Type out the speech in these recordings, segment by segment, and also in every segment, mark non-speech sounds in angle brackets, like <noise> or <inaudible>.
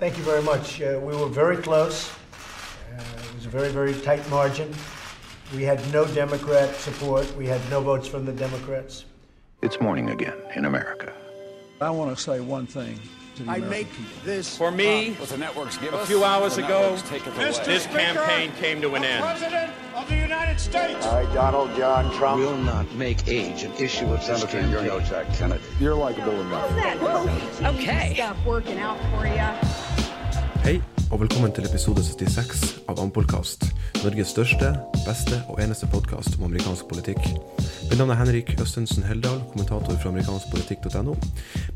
Thank you very much. Uh, we were very close. Uh, it was a very, very tight margin. We had no Democrat support. We had no votes from the Democrats. It's morning again in America. I want to say one thing to the I American make people. this For me, What the networks give a us, few hours ago, networks take it away. this campaign came to an end. President of the United States. I, Donald John Trump. will not make age an issue of this Senator, you're no campaign. Jack Kennedy. You're likable enough. Okay. Stuff working out for you. Hei, og velkommen til episode 76 av Ampolkast. Norges største, beste og eneste podkast om amerikansk politikk. Mitt navn er Henrik Østensen Heldal, kommentator fra amerikanskpolitikk.no.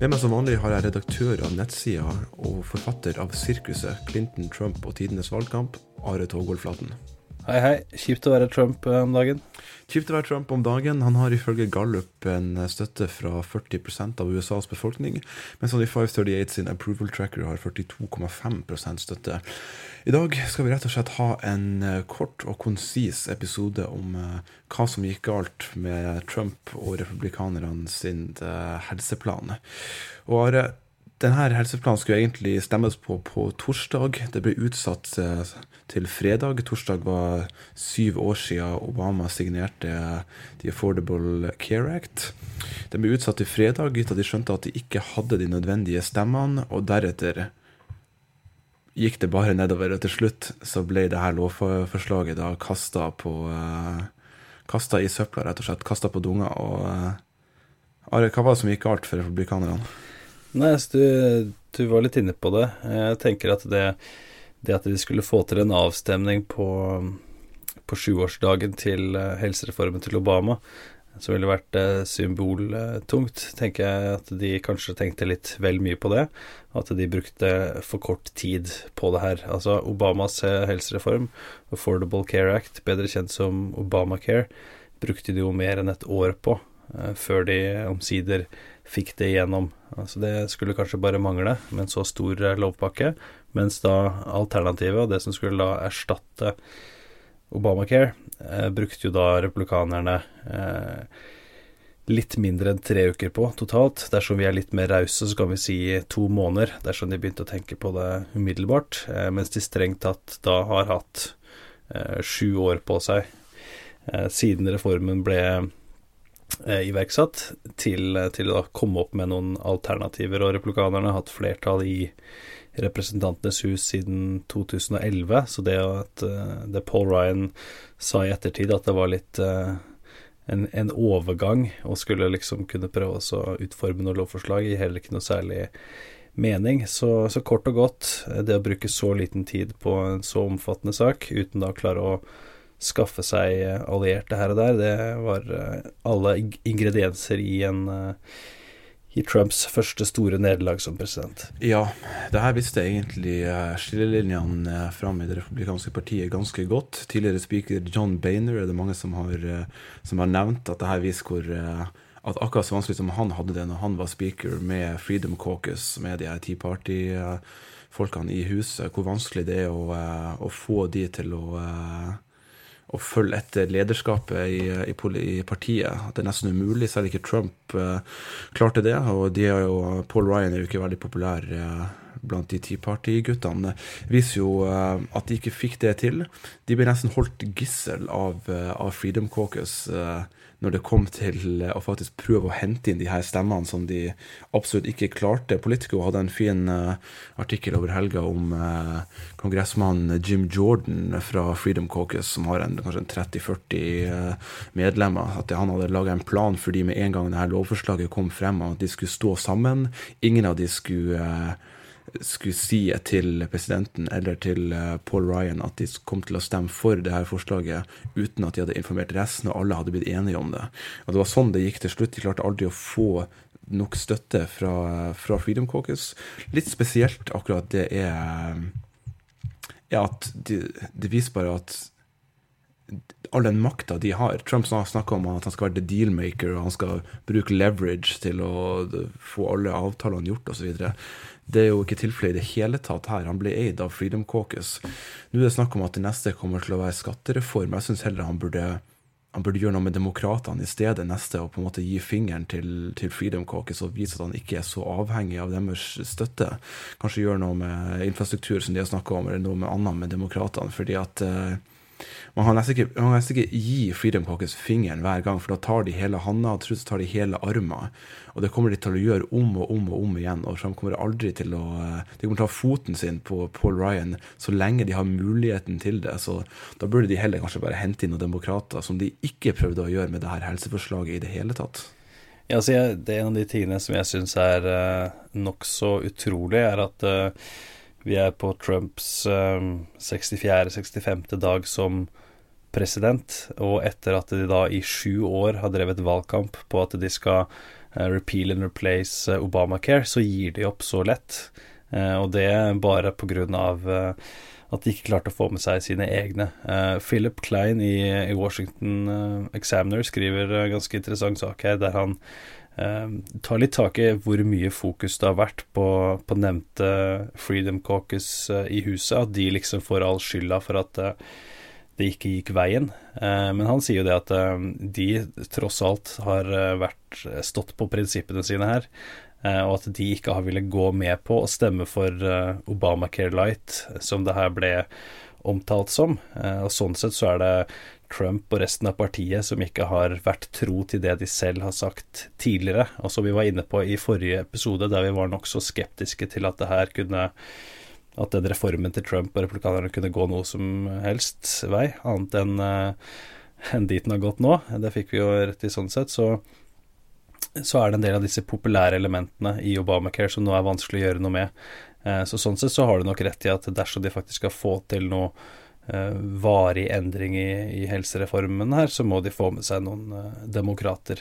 Med meg som vanlig har jeg redaktør av nettsida og forfatter av Sirkuset Clinton, Trump og tidenes valgkamp, Are Togolflaten. Hei, hei. Kjipt å være Trump eh, om dagen. Kjipt å være Trump om dagen. Han har ifølge Gallup en støtte fra 40% av USAs befolkning, mens han i 538 sin approval tracker har 42,5 støtte. I dag skal vi rett og slett ha en eh, kort og konsis episode om eh, hva som gikk galt med Trump og republikanerne sin eh, helseplan. Og Are, denne helseplanen skulle egentlig stemmes på på torsdag. Det ble utsatt eh, til fredag. Torsdag var syv år siden Obama signerte The Affordable Care Act. Den ble utsatt til fredag, gitt at de skjønte at de ikke hadde de nødvendige stemmene. Og deretter gikk det bare nedover, og til slutt så ble det her lovforslaget da kasta på uh, Kasta i søpla, rett og slett. Kasta på dunga. Og uh, Are, hva var det som gikk galt for republikanerne? Nei, så du, du var litt inne på det. Jeg tenker at det, det at de skulle få til en avstemning på, på sjuårsdagen til eh, helsereformen til Obama, som ville vært eh, symboltungt, tenker jeg at de kanskje tenkte litt vel mye på det. At de brukte for kort tid på det her. Altså Obamas eh, helsereform, Affordable Care Act, bedre kjent som Obamacare, brukte de jo mer enn et år på før de omsider fikk det igjennom. Altså det skulle kanskje bare mangle med en så stor eh, lovpakke, mens da alternativet, og det som skulle da erstatte Obamacare, eh, brukte jo da republikanerne eh, litt mindre enn tre uker på totalt. Dersom vi er litt mer rause, så kan vi si to måneder, dersom de begynte å tenke på det umiddelbart, eh, mens de strengt tatt da har hatt eh, sju år på seg eh, siden reformen ble iverksatt, til, til å komme opp med noen alternativer. Og republikanerne har hatt flertall i Representantenes hus siden 2011, så det at eh, det Paul Ryan sa i ettertid, at det var litt eh, en, en overgang, og skulle liksom kunne prøve å utforme noe lovforslag, gir heller ikke noe særlig mening. Så, så kort og godt, eh, det å bruke så liten tid på en så omfattende sak, uten da å klare å skaffe seg allierte her og der, det var alle ingredienser i en i Trumps første store nederlag som president. Ja, det her visste egentlig skillelinjene fram i Det republikanske partiet ganske godt. Tidligere speaker John Boehner er det mange som har, som har nevnt at det her viser hvor at akkurat så vanskelig som han hadde det når han var speaker med Freedom Caucus, med de her Tea Party-folkene i huset, hvor vanskelig det er å, å få de til å å følge etter lederskapet i, i, i, partiet. Det er nesten umulig. Selv ikke Trump uh, klarte det. Og de jo, Paul Ryan er jo ikke veldig populær uh, blant de Tea Party-guttene. viser jo uh, at de ikke fikk det til. De ble nesten holdt gissel av, av Freedom Caucus når det kom til å faktisk prøve å hente inn de her stemmene som de absolutt ikke klarte. Politico hadde en fin artikkel over helga om kongressmann Jim Jordan fra Freedom Caucus, som har en, kanskje 30-40 medlemmer. At han hadde laga en plan for de med en gang det her lovforslaget kom frem, at de skulle stå sammen. Ingen av de skulle skulle si til presidenten eller til Paul Ryan at de kom til å stemme for det her forslaget uten at de hadde informert resten, og alle hadde blitt enige om det. Og Det var sånn det gikk til slutt. De klarte aldri å få nok støtte fra, fra Freedom Caucus. Litt spesielt akkurat det er, er at det de viser bare at all den makta de har. Trump snakka om at han skal være the dealmaker, og han skal bruke leverage til å få alle avtalene gjort osv. Det er jo ikke tilfellet i det hele tatt her. Han ble eid av Freedom Caucus. Nå er det snakk om at det neste kommer til å være skattereform. Jeg syns heller han burde han burde gjøre noe med demokratene i stedet neste, og på en måte gi fingeren til, til Freedom Caucus og vise at han ikke er så avhengig av deres støtte. Kanskje gjøre noe med infrastruktur, som de har snakka om, eller noe med annet med demokratene. fordi at uh, man kan nesten ikke, gi Freedom Caucus fingeren hver gang, for da tar de hele handa, og til tar de hele armen. Og det kommer de til å gjøre om og om og om igjen. Og de kommer aldri til å De kommer til å ta foten sin på Paul Ryan så lenge de har muligheten til det. Så da burde de heller kanskje bare hente inn noen demokrater, som de ikke prøvde å gjøre med det her helseforslaget i det hele tatt. Ja, altså jeg, det er en av de tingene som jeg syns er uh, nokså utrolig, er at uh, vi er på Trumps uh, 64.-65. dag som president, og etter at de da i sju år har drevet valgkamp på at de skal uh, repeal and replace uh, Obamacare, så gir de opp så lett. Uh, og det bare av at de ikke klarte å få med seg sine egne. Philip Klein i Washington Examiner skriver en ganske interessant sak her, der han tar litt tak i hvor mye fokus det har vært på, på nevnte Freedom Caucus i huset, at de liksom får all skylda for at det ikke gikk veien. Eh, men han sier jo det at eh, de tross alt har eh, vært, stått på prinsippene sine her, og at de ikke har villet gå med på å stemme for Obamacare Light, som det her ble omtalt som. Og sånn sett så er det Trump og resten av partiet som ikke har vært tro til det de selv har sagt tidligere. Og som vi var inne på i forrige episode, der vi var nokså skeptiske til at det her kunne at den reformen til Trump og republikanerne kunne gå noe som helst vei, annet enn uh, enn dit den har gått nå. Det fikk vi jo rett i sånn sett. Så, så er det en del av disse populære elementene i Obamacare som nå er vanskelig å gjøre noe med. Uh, så sånn sett så har du nok rett i at dersom de faktisk skal få til noe varig endring i, i, helsereformen her, så må de få med seg noen demokrater.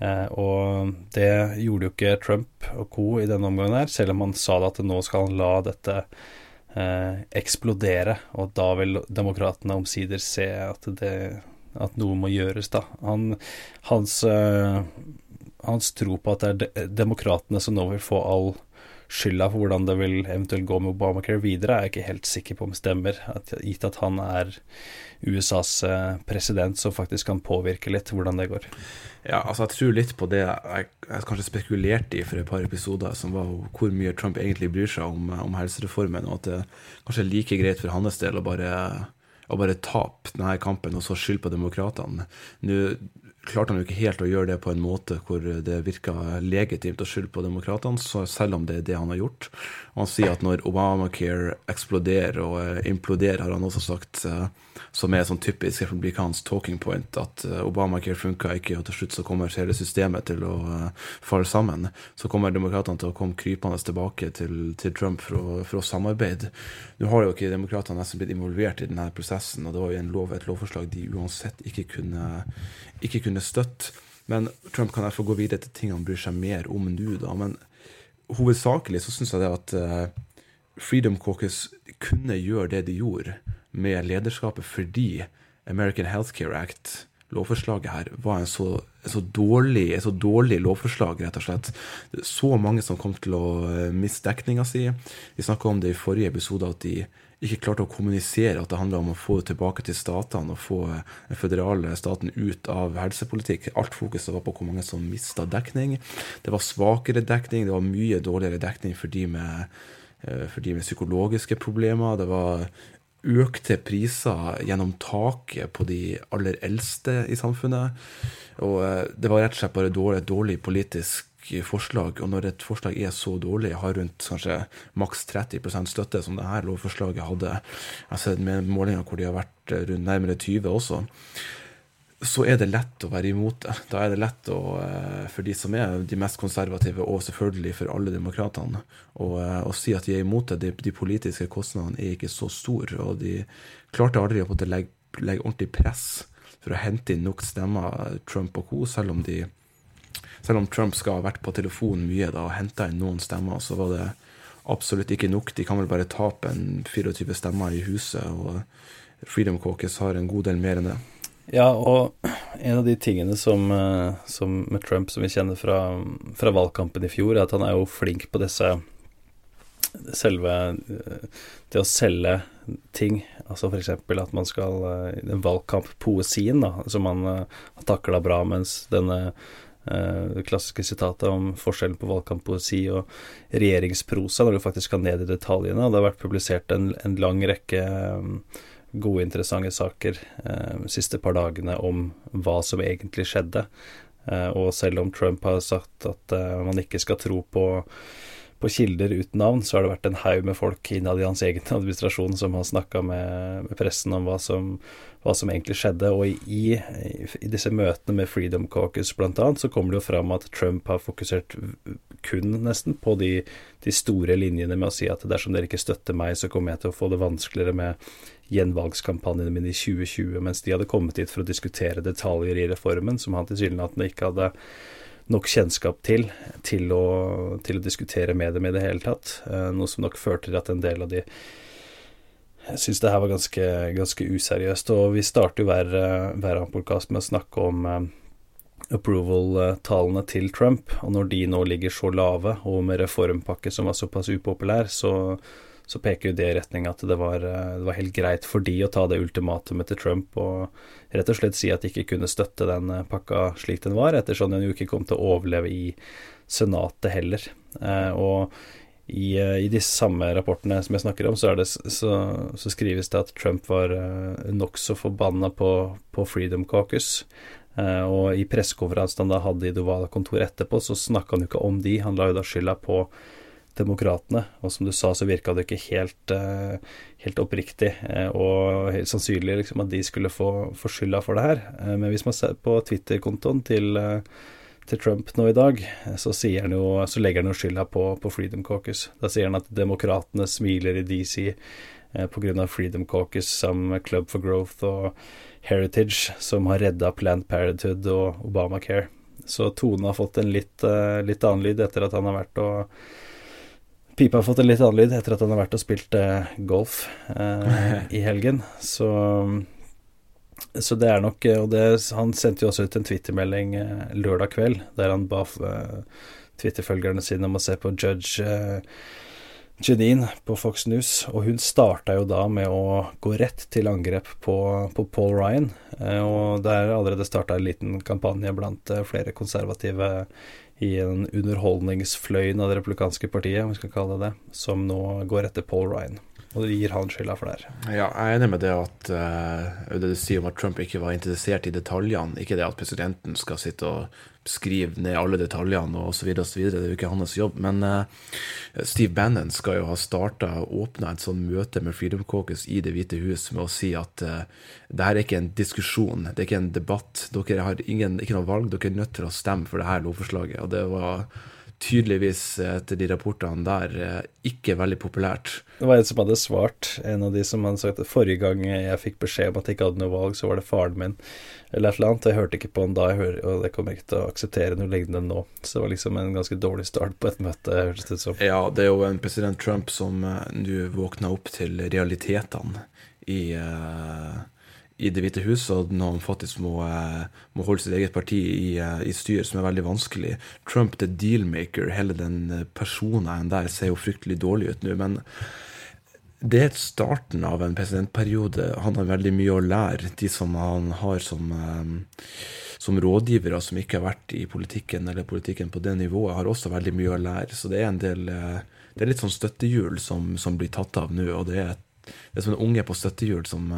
Eh, og det gjorde jo ikke Trump og co. i denne omgangen her, selv om han sa at nå skal han la dette eh, eksplodere, og da vil demokratene omsider se at, det, at noe må gjøres, da. Han, hans, eh, hans tro på at det er de demokratene som nå vil få all skylda for hvordan det vil eventuelt gå med Obamacare videre, er jeg ikke helt sikker på om stemmer, at, gitt at han er USAs eh, president som faktisk kan påvirke litt hvordan det går. Ja, altså jeg tror litt på det jeg, jeg kanskje spekulerte i for et par episoder, som var hvor mye Trump egentlig bryr seg om, om helsereformen, og at det kanskje er like greit for hans del å bare å bare tape denne kampen og så skylde på demokratene. Nå klarte han jo ikke helt å gjøre det på en måte hvor det virka legitimt å skylde på demokratene, selv om det er det han har gjort. Og han sier at når Obamacare eksploderer og eh, imploderer, har han også sagt, eh, som er sånn typisk republikansk talking point, at eh, Obamacare funka ikke, og til slutt så kommer hele systemet til å falle sammen. Så kommer demokratene til å komme krypende tilbake til, til Trump for å, for å, samarbeide. Nå har jo ikke demokratene nesten blitt involvert i denne prosessen, og det var jo en lov, et lovforslag de uansett ikke kunne, ikke kunne støtte. Men Trump kan derfor gå videre til ting han bryr seg mer om nå, da. Men hovedsakelig så syns jeg det at uh, Freedom Caucus kunne gjøre det de gjorde med lederskapet fordi American Healthcare Act, lovforslaget her, var en så, en så, dårlig, en så dårlig lovforslag, rett og slett. Så mange som kom til å eh, miste dekninga si. Vi snakka om det i forrige episode, at de ikke klarte å kommunisere at det handla om å få det tilbake til statene og få den føderale staten ut av helsepolitikk. Alt fokuset var på hvor mange som mista dekning. Det var svakere dekning, det var mye dårligere dekning for de med, eh, for de med psykologiske problemer. Det var økte priser gjennom taket på de aller eldste i samfunnet. Og eh, det var rett og slett bare dårlig, dårlig politisk forslag, og når et forslag er så dårlig, har rundt kanskje maks 30% støtte, som dette lovforslaget hadde, jeg har sett med målinger hvor de har vært eh, rundt nærmere 20 også, så er det lett å være imot det. Da er det lett å, eh, for de som er de mest konservative, og selvfølgelig for alle demokratene, å, å si at de er imot det. De, de, politiske kostnadene er ikke så store, og de klarte aldri å legge, legge ordentlig press for å hente inn nok stemmer, Trump og co., selv om de selv om Trump skal ha vært på telefonen mye da, og henta inn noen stemmer, så var det absolutt ikke nok. De kan vel bare tape en 24 stemmer i huset, og Freedom Caucus har en god del mer enn det. Ja, og en av de tingene som, eh, som med Trump som vi kjenner fra, fra, valgkampen i fjor, er at han er jo flink på disse selve eh, Det å selge ting Altså f.eks. at man skal i Den valgkamppoesien, da, som man har takla bra, mens denne det klassiske sitatet om forskjellen på valgkamppoesi og regjeringsprosa, når du faktisk skal ned i detaljene. Og det har vært publisert en, en lang rekke gode, interessante saker eh, siste par dagene om hva som egentlig skjedde. Eh, og selv om Trump har sagt at eh, man ikke skal tro på, på kilder uten navn, så har det vært en haug med folk innad i hans egen <laughs> administrasjon som har snakka med, med, pressen om hva som, hva som egentlig skjedde. Og i, i, disse møtene med Freedom Caucus bl.a. så kommer det jo fram at Trump har fokusert kun nesten på de, de, store linjene med å si at dersom dere ikke støtter meg, så kommer jeg til å få det vanskeligere med gjenvalgskampanjene mine i 2020, mens de hadde kommet hit for å diskutere detaljer i reformen som han tilsynelatende ikke hadde nok kjennskap til til å, til å diskutere med dem i det hele tatt. Eh, noe som nok førte til at en del av de syns det her var ganske, ganske, useriøst. Og vi starter jo hver, hver podkast med å snakke om eh, approval-tallene til Trump. Og når de nå ligger så lave, og med reformpakke som var såpass upopulær, så, så peker jo det i retning at det var, eh, det var, helt greit for de å ta det ultimatumet til Trump og rett og slett si at de ikke kunne støtte den eh, pakka slik den var, ettersom den jo ikke kom til å overleve i Senatet heller. Eh, og i, i, disse samme rapportene som jeg snakker om, så, det, så, så skrives det at Trump var nokså forbanna på, på Freedom Caucus. og i pressekonferansen han da hadde i Dovala-kontoret etterpå, så snakka han jo ikke om de, han la jo da skylda på Demokratene. Og som du sa, så virka det ikke helt, uh, helt oppriktig uh, og helt sannsynlig liksom, at de skulle få, få skylda for det her. Uh, men hvis man ser på Twitter-kontoen til, til, Trump nå i dag, så, jo, så legger han jo skylda på, på, Freedom Caucus. Da sier han at demokratene smiler i DC pga. Freedom Caucus som Club for Growth og Heritage, som har redda Planned Parenthood og Obamacare. Så Tone har fått en litt, litt annen lyd etter at han har vært og Pipa har fått en litt annen lyd etter at han har vært og spilt eh, golf eh, <laughs> i helgen. Så, så, det er nok Og det, han sendte jo også ut en twittermelding eh, lørdag kveld der han ba eh, Twitter-følgerne sine om å se på Judge eh, Janine på Fox News, og hun starta jo da med å gå rett til angrep på, på Paul Ryan. Eh, og det er allerede starta en liten kampanje blant flere konservative i en underholdningsfløyen av det republikanske partiet, om vi skal kalle det det, som nå går etter Paul Ryan. Og det gir han skylda for det her. Ja, jeg er enig med det at uh, det du sier om at Trump ikke var interessert i detaljene. Ikke det at presidenten skal sitte og skrive ned alle detaljene osv. osv. Det er jo ikke hans jobb. Men uh, Steve Bannon skal jo ha starta og åpna et sånt møte med Freedom Caucus i Det hvite hus med å si at uh, det her er ikke en diskusjon, det er ikke en debatt. Dere har ingen, ikke noe valg, dere er nødt til å stemme for det her lovforslaget. Og det var tydeligvis etter de rapportene der eh, ikke veldig populært. Det var en som hadde svart, en av de som hadde sagt at forrige gang jeg fikk beskjed om at jeg ikke hadde noe valg, så var det faren min eller et eller annet. Jeg hørte ikke på han da, og det kommer ikke til å akseptere noe lignende nå. Så det var liksom en ganske dårlig start på et møte, hørtes det ut som. Ja, det er jo en president Trump som uh, nå våkna opp til realitetene i uh, i Det hvite hus, og når han faktisk må, eh, må, holde sitt eget parti i, eh, i, styr, som er veldig vanskelig. Trump the dealmaker, hele den eh, personen der, ser jo fryktelig dårlig ut nå. Men det er starten av en presidentperiode. Han har veldig mye å lære. De som han har som, som rådgivere som ikke har vært i politikken, eller politikken på det nivået, har også veldig mye å lære. Så det er en del Det er litt sånn støttehjul som, som blir tatt av nå, og det er, det er som en unge på støttehjul som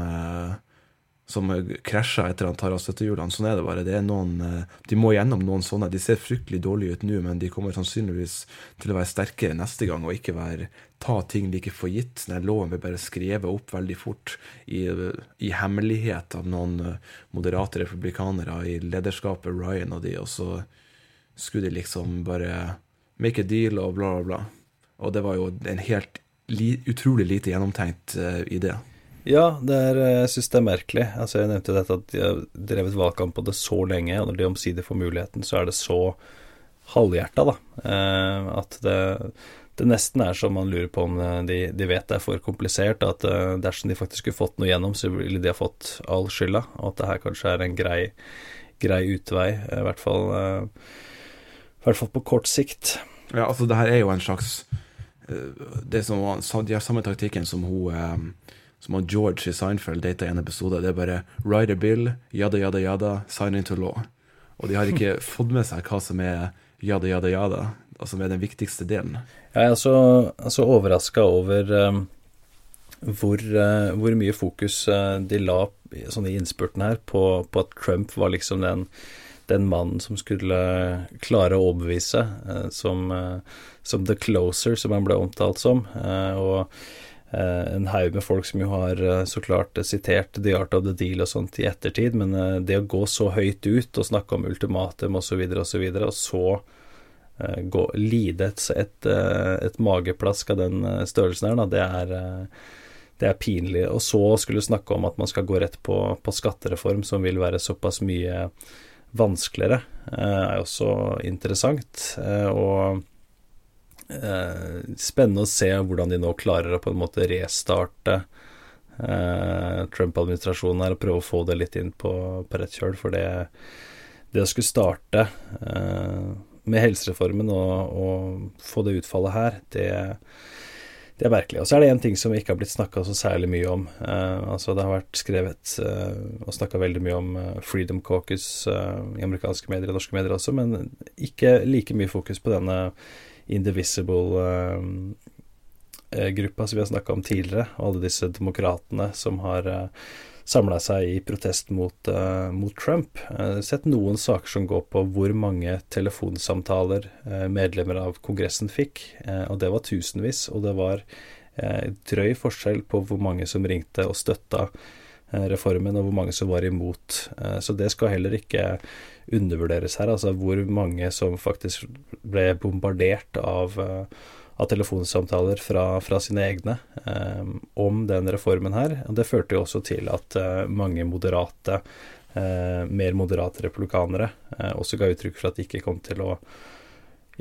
som krasjer etter han tar av støttehjulene. Sånn er det bare. Det er noen, eh, de må gjennom noen sånne. De ser fryktelig dårlige ut nå, men de kommer sannsynligvis til å være sterkere neste gang og ikke være, ta ting like for gitt. Den loven blir bare skrevet opp veldig fort i, i, hemmelighet av noen eh, moderate republikanere i lederskapet, Ryan og de, og så skulle de liksom bare make a deal og bla, bla, bla. Og det var jo en helt li, utrolig lite gjennomtenkt uh, idé. Ja, er, eh, jeg syns det er merkelig. Altså, jeg nevnte dette at de har drevet valgkamp på det så lenge, og når de omsider får muligheten, så er det så halvhjerta, da. Eh, at det, det, nesten er som man lurer på om eh, de, de vet det er for komplisert. At dersom de faktisk skulle fått noe gjennom, så ville de ha fått all skylda. Og at det her kanskje er en grei, grei utvei, i hvert fall, i hvert fall på kort sikt. Ja, altså det her er jo en slags Det som, De har samme taktikken som hun som han George i Seinfeld data i en episode. Det er bare 'write a bill', yada, yada, yada, sign into law'. Og de har ikke <laughs> fått med seg hva som er yada, yada, yada, altså som er den viktigste delen. Jeg er så, så overraska over um, hvor, uh, hvor, mye fokus uh, de la sånn i innspurten her på, på, at Trump var liksom den, den mannen som skulle klare å overbevise, uh, som, som, the closer, som han ble omtalt som. og en haug med folk som jo har så klart sitert The Art of the Deal og sånt i ettertid, men det å gå så høyt ut og snakke om ultimatum osv., og, så videre, og så Eh, gå, lide et, et, eh, et, mageplask av den eh, størrelsen her, da, det er, det er pinlig. Og så skulle snakke om at man skal gå rett på, på skattereform, som vil være såpass mye vanskeligere, er også interessant. Og spennende å se hvordan de nå klarer å på en måte restarte Trump-administrasjonen her og prøve å få det litt inn på, på rett kjøl. For det, det å skulle starte med helsereformen og, og få det utfallet her, det, det er merkelig. Og så er det én ting som ikke har blitt snakka så særlig mye om. Uh, altså Det har vært skrevet uh, og snakka veldig mye om uh, Freedom Caucus i amerikanske medier og norske medier også, men ikke like mye fokus på denne Indivisible gruppa som vi har snakka om tidligere, og alle disse demokratene som har samla seg i protest mot, uh, mot Trump. Uh, sett noen saker som går på hvor mange telefonsamtaler uh, medlemmer av Kongressen fikk, og det var tusenvis. Og det var drøy forskjell på hvor mange som ringte og støtta reformen, og hvor mange som var imot. Så det skal heller ikke undervurderes her, altså hvor mange som faktisk ble bombardert av av telefonsamtaler fra, fra sine egne eh, om den reformen her. Og det førte jo også til at eh, mange moderate, eh, mer moderate republikanere eh, også ga uttrykk for at de ikke kom til å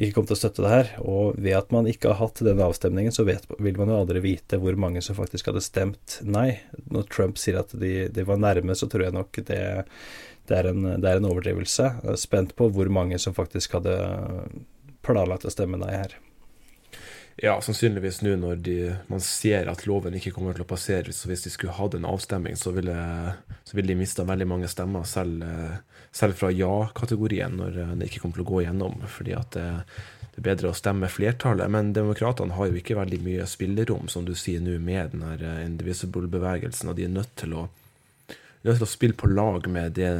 ikke kom til å støtte det her. Og ved at man ikke har hatt den avstemningen, så vet, vil man jo aldri vite hvor mange som faktisk hadde stemt nei. Når Trump sier at de, de var nærme, så tror jeg nok det, det, er en, det er en overdrivelse. Spent på hvor mange som faktisk hadde planlagt å stemme nei her. Ja, sannsynligvis nå når de, man ser at loven ikke kommer til å passere. Så hvis de skulle hatt en avstemning, så ville, så ville de mista veldig mange stemmer, selv, selv fra ja-kategorien, når det ikke kommer til å gå igjennom. Fordi at det, det er bedre å stemme flertallet. Men demokratene har jo ikke veldig mye spillerom, som du sier nå, med den her indivisible-bevegelsen, og de er nødt til å nødt til å spille på lag med det,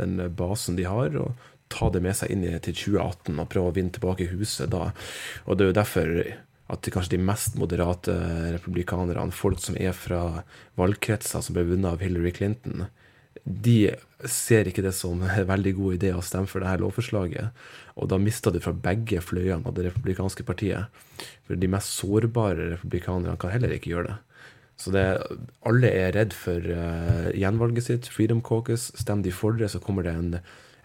den basen de har, og ta det med seg inn til 2018 og prøve å vinne tilbake huset da. Og det er jo derfor at kanskje de mest moderate republikanerne, folk som er fra valgkretser som ble vunnet av Hillary Clinton, de ser ikke det som en veldig god idé å stemme for dette lovforslaget. Og da mista du fra begge fløyene av det republikanske partiet. For de mest sårbare republikanerne kan heller ikke gjøre det. Så det, alle er redd for uh, gjenvalget sitt. Freedom Caucus. Stem de for det, så kommer det en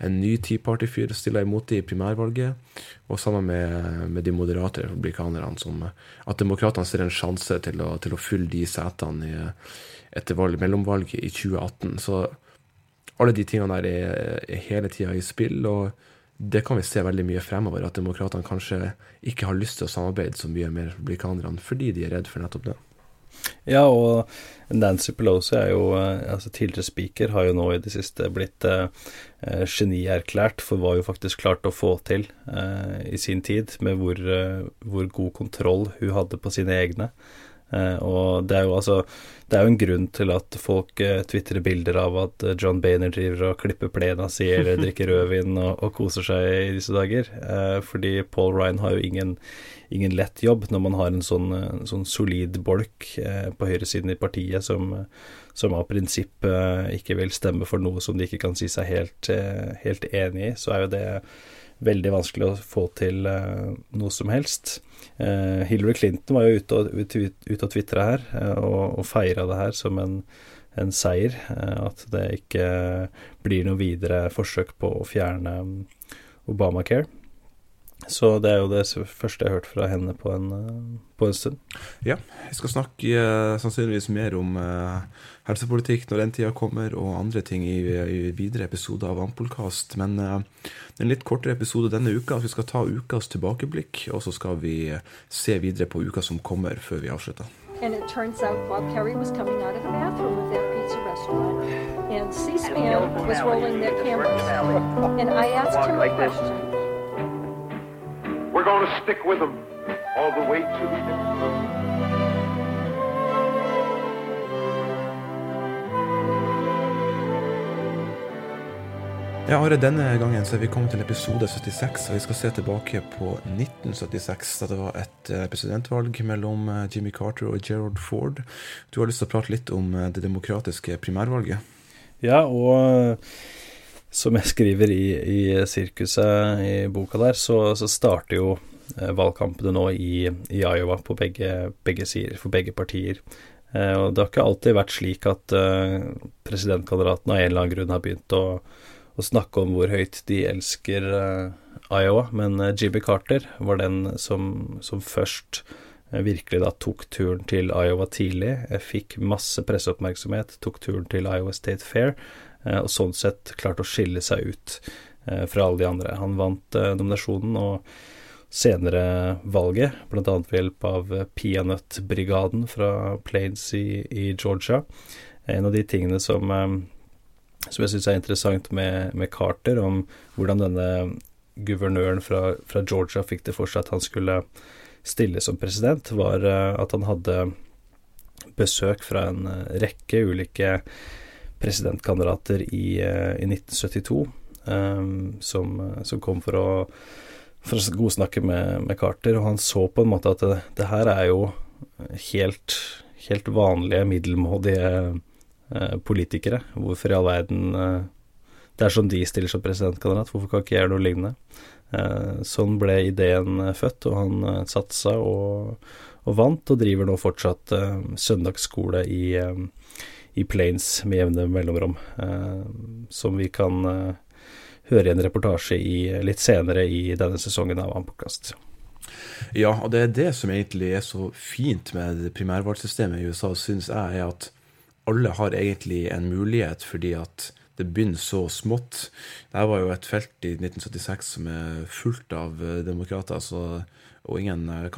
en ny Tea Party-fyr stiller imot det i primærvalget, og sammen med, med de moderate republikanerne, som at demokratene ser en sjanse til å, til å fylle de setene i, etter valg, mellomvalget i 2018. Så alle de tingene der er, er hele tida i spill, og det kan vi se veldig mye fremover, at demokratene kanskje ikke har lyst til å samarbeide så mye med republikanerne fordi de er redd for nettopp det. Ja, og Nancy Pelosi er jo eh, altså tidligere speaker, har jo nå i det siste blitt eh, eh, genierklært for hva hun faktisk klarte å få til eh, i sin tid, med hvor, eh, hvor, god kontroll hun hadde på sine egne. Eh, og det er jo altså Det er jo en grunn til at folk eh, tvitrer bilder av at eh, John Bainer driver og klipper plena si eller drikker <laughs> rødvin og, og, koser seg i disse dager. Eh, fordi Paul Ryan har jo ingen, ingen lett jobb når man har en sånn, sånn solid bolk på høyresiden i partiet som, som av prinsipp ikke vil stemme for noe som de ikke kan si seg helt, helt enig i, så er jo det veldig vanskelig å få til uh, noe som helst. Uh, Hillary Clinton var jo ute og, ut, tvitra her uh, og, og feira det her som en, en seier. at det ikke blir noe videre forsøk på å fjerne um, Obamacare. Så det er jo det første jeg har hørt fra henne på en, eh, på en stund. Ja, jeg skal snakke uh, sannsynligvis mer om uh, helsepolitikk når den tida kommer, og andre ting i, i videre episoder av Ampolkast. Men det er en litt kortere episode denne uka. Vi skal ta ukas tilbakeblikk, og så skal vi se videre på uka som kommer, før vi avslutter. And it turns out Bob Kerry was coming out of the bathroom of that pizza restaurant, and C-SPAN was rolling their cameras. And I asked him a question. We're going to stick with them all the way to the end. Ja, Are, denne gangen så er vi kommet til episode 76, og vi skal se tilbake på 1976, da det var et eh, presidentvalg mellom eh, Jimmy Carter og Gerald Ford. Du har lyst til å prate litt om eh, det demokratiske primærvalget? Ja, og som jeg skriver i, i sirkuset i boka der, så, så starter jo valgkampene nå i, i Iowa på begge, begge, sider, for begge partier. Og det har ikke alltid vært slik at presidentkandidatene av en eller annen grunn har begynt å å snakke om hvor høyt de elsker eh, Iowa, men Jimmy Carter var den som, som først uh, virkelig da tok turen til Iowa tidlig, fikk masse presseoppmerksomhet, tok turen til Iowa State Fair, og sånn sett klarte å skille seg ut fra alle de andre. Han vant nominasjonen og senere valget, bl.a. ved hjelp av Peanøttbrigaden fra Plains i, i, Georgia. En av de tingene som som jeg syns er interessant med, med, Carter, om hvordan denne guvernøren fra, fra, Georgia fikk det for seg at han skulle stille som president, var at han hadde besøk fra en rekke ulike presidentkandidater i, uh, i 1972, um, som, som, kom for å, for å godsnakke med, med, Carter, og han så på en måte at det, det her er jo helt, helt vanlige, middelmådige Eh, politikere. Hvorfor i all verden eh, Det er sånn de stiller som presidentkandidat, hvorfor kan ikke jeg gjøre noe lignende? Eh, sånn ble ideen født, og han satsa og, og vant, og driver nå fortsatt søndagsskole i, i Plains med jevne mellomrom, som vi kan høre i en reportasje i, litt senere i denne sesongen av Ampokast. Ja, og det er det som egentlig er så fint med primærvalgsystemet i USA, syns jeg, er at alle har egentlig en mulighet, fordi at det begynner så smått. Dette var jo et felt i 1976 som er fullt av eh, demokrater, så, og ingen eh,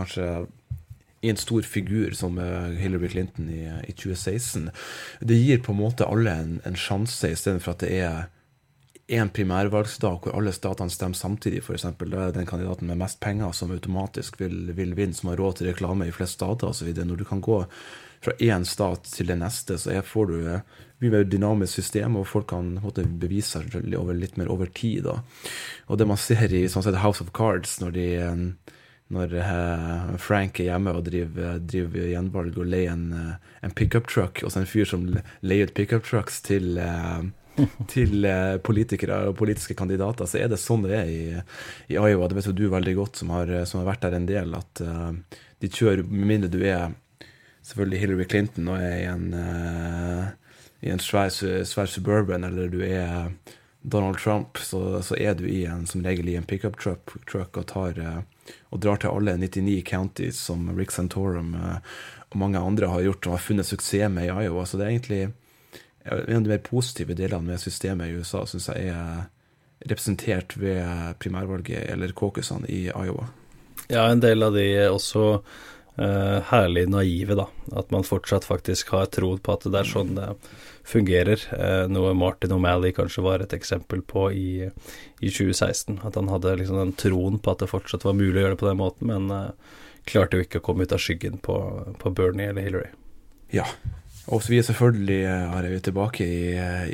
kanskje en stor figur som eh, Hillary Clinton i, i 2016. Det gir på en måte alle en, en sjanse, istedenfor at det er én primærvalgsdag hvor alle statene stemmer samtidig, f.eks. Da er den kandidaten med mest penger som automatisk vil, vil vinne, som har råd til reklame i flest stater osv. Når du kan gå fra én stat til den neste, så får du eh, mye mer dynamisk system, og folk kan måte, bevise seg litt mer over tid. Da. Og det man ser i sånn sett House of Cards, når, de, eh, når eh, Frank er hjemme og driver, driver gjenvalg og leier en, en pickup truck, og så en fyr som leier ut pickup trucks til eh, til politikere og politiske kandidater, så er det sånn det er i, i Iowa. Det vet jo du veldig godt, som har, som har vært der en del, at uh, de kjører, med mindre du er selvfølgelig Hillary Clinton og er i en, i en svær, svær, suburban, eller du er Donald Trump, så, så, er du i en, som regel i en pickup truck, truck og, tar, og drar til alle 99 counties som Rick Santorum uh, og mange andre har gjort og har funnet suksess med i Iowa. Så det er egentlig en av de mer positive delene med systemet i USA, syns jeg er representert ved primærvalget, eller caucusene, i Iowa. Ja, en del av de også herlig naive, da. At man fortsatt faktisk har tro på at det er sånn det fungerer. Uh, noe Martin O'Malley kanskje var et eksempel på i, i, 2016. At han hadde liksom den troen på at det fortsatt var mulig å gjøre det på den måten, men uh, klarte jo ikke å komme ut av skyggen på, på Bernie eller Hillary. Ja, og vi er selvfølgelig er vi tilbake i,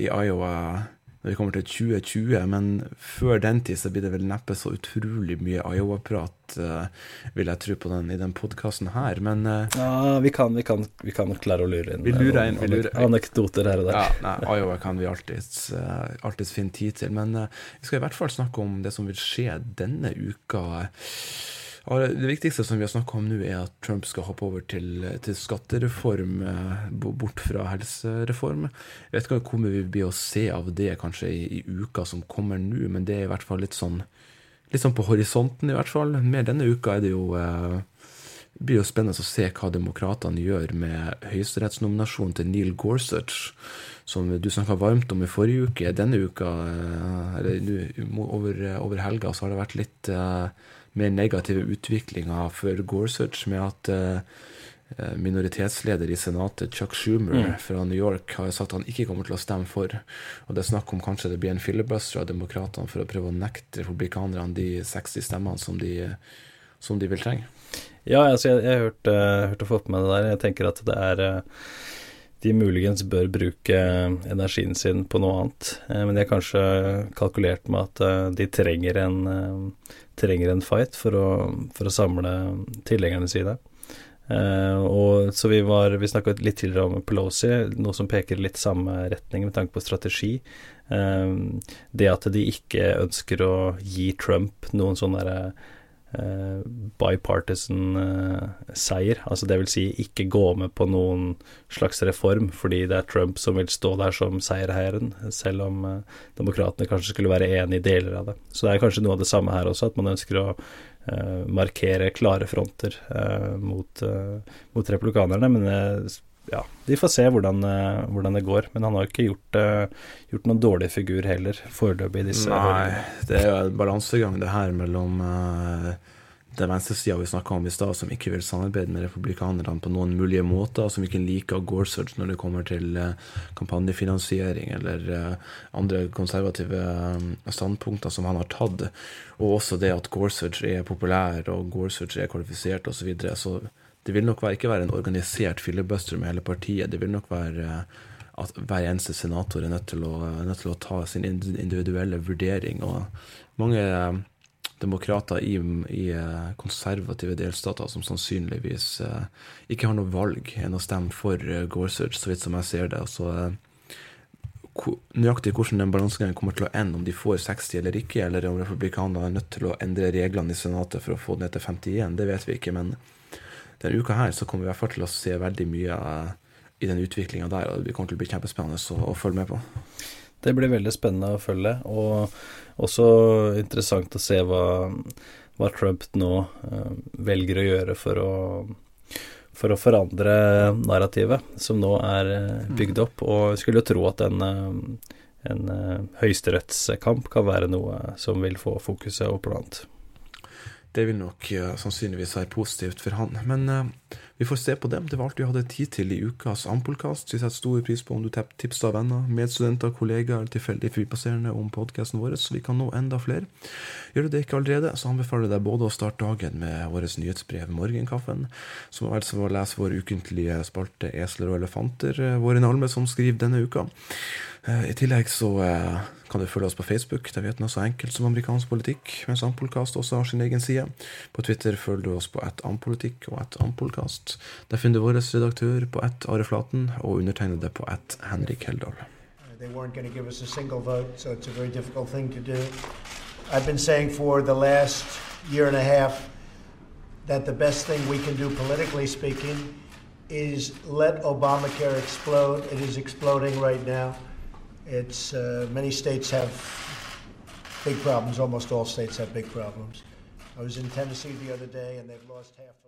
i Iowa når vi kommer til 2020. Men før den tid så blir det vel neppe så utrolig mye Iowa-prat, uh, vil jeg tro, på den, i den podkasten her. Men uh, Ja, vi kan, vi, kan, vi kan, klare å lure inn, vi lurer inn, vi lurer, anekdoter her og der. Ja, nei, Iowa kan vi alltids, uh, alltids finne tid til. Men vi skal i hvert fall snakke om det som vil skje denne uka. Det viktigste som vi har snakka om nå, er at Trump skal hoppe over til, til skattereform, eh, bort fra helsereform. Jeg vet ikke hvor mye vi blir å se av det kanskje i, i uka som kommer nå, men det er i hvert fall litt sånn, litt sånn på horisonten, i hvert fall. Mer denne uka er det jo eh, det blir jo spennende å se hva demokratene gjør med høyesterettsnominasjonen til Neil Gorsuch, som du snakka varmt om i forrige uke. Denne uka, eh, eller over, over helga, så har det vært litt mer negative utviklinga for Gorsuch, med at uh, eh, minoritetsleder i Senatet, Chuck Schumer Mm. fra New York, har sagt at han ikke kommer til å stemme for. Og det er snakk om kanskje det blir en filibuster av demokratene for å prøve å nekte republikanerne de 60 stemmene som de, som de vil trenge. Ja, altså jeg, jeg hørte, hørte opp med det der. Jeg tenker at det er eh, De muligens bør bruke energien sin på noe annet. Eh, Men de har kanskje kalkulert med at eh, de trenger en, eh, trenger en fight for å, for å samle tilhengerne sine. Eh, og så vi var Vi snakka litt tidligere om Pelosi, noe som peker litt samme retning med tanke på strategi. Eh, det at de ikke ønsker å gi Trump noen sånn derre eh, bipartisan eh. Altså det vil si ikke gå med på noen slags reform fordi det er Trump som vil stå der som seierherren, selv om eh, demokratene kanskje skulle være enig i deler av det. Så det er kanskje noe av det samme her også, at man ønsker å eh, markere klare fronter eh, mot, mot republikanerne. Men eh, ja, vi får se hvordan, eh, hvordan det går. Men han har ikke gjort, eh, gjort noen dårlig figur heller, foreløpig i disse Nei, høringene. det er jo en balansegang det her mellom uh, den venstresida vi snakka om i stad, som ikke vil samarbeide med republikanerne på noen mulige måter, som ikke liker Gorsuch når det kommer til uh, kampanjefinansiering eller uh, andre konservative uh, standpunkter som han har tatt, og også det at Gorsuch er populær og Gorsuch er kvalifisert osv. Så, videre. så det vil nok ikke være en organisert filibuster med hele partiet. Det vil nok være eh, at hver eneste senator er nødt til å, nødt til å ta sin individuelle vurdering. Og mange eh, demokrater i, i eh, konservative delstater som sannsynligvis ikke har noe valg enn å stemme for Gorsuch, så vidt som jeg ser det. Så nøyaktig hvordan den balansegangen kommer til å ende, om de får 60 eller ikke, eller om republikanerne er nødt til å endre reglene i Senatet for å få det ned til 51, det vet vi ikke. Men denne uka her så kommer vi i hvert fall til å se veldig mye eh, i den utviklinga der, og det kommer til å bli kjempespennende å, å følge med på. Det blir veldig spennende å følge, og også interessant å se hva, hva Trump nå eh, velger å gjøre for å, for å forandre narrativet, som nå er eh, bygd opp. Og jeg skulle jo tro at en, eh, en høyesterettskamp kan være noe som vil få fokuset opp blant. Det vil nok eh, sannsynligvis være positivt for han. Men eh, vi får se på dem. Det var alt vi hadde tid til i ukas Ampolkast. Vi setter stor pris på om du tipser av venner, medstudenter, kollegaer eller tilfeldig forbipasserende om podkasten vår, så vi kan nå enda flere. Gjør du det ikke allerede, så anbefaler jeg deg både å starte dagen med vårt nyhetsbrev Morgenkaffen, som er altså å lese vår ukentlige spalte Esler og elefanter, eh, våre nalme som skriver denne uka. Eh, I tillegg så eh, kan du følge oss på Facebook, der vi heter noe så enkelt som amerikansk politikk, mens Ampolkast også har sin egen side. På Twitter følger du oss på ett ampolitikk og ett ampolkast. Der finner du vår redaktør på ett Are Flaten og undertegnede på ett Henrik Heldal. They weren't going to give us a single vote, so it's a very difficult thing to do. I've been saying for the last year and a half that the best thing we can do, politically speaking, is let Obamacare explode. It is exploding right now. It's uh, many states have big problems. Almost all states have big problems. I was in Tennessee the other day, and they've lost half.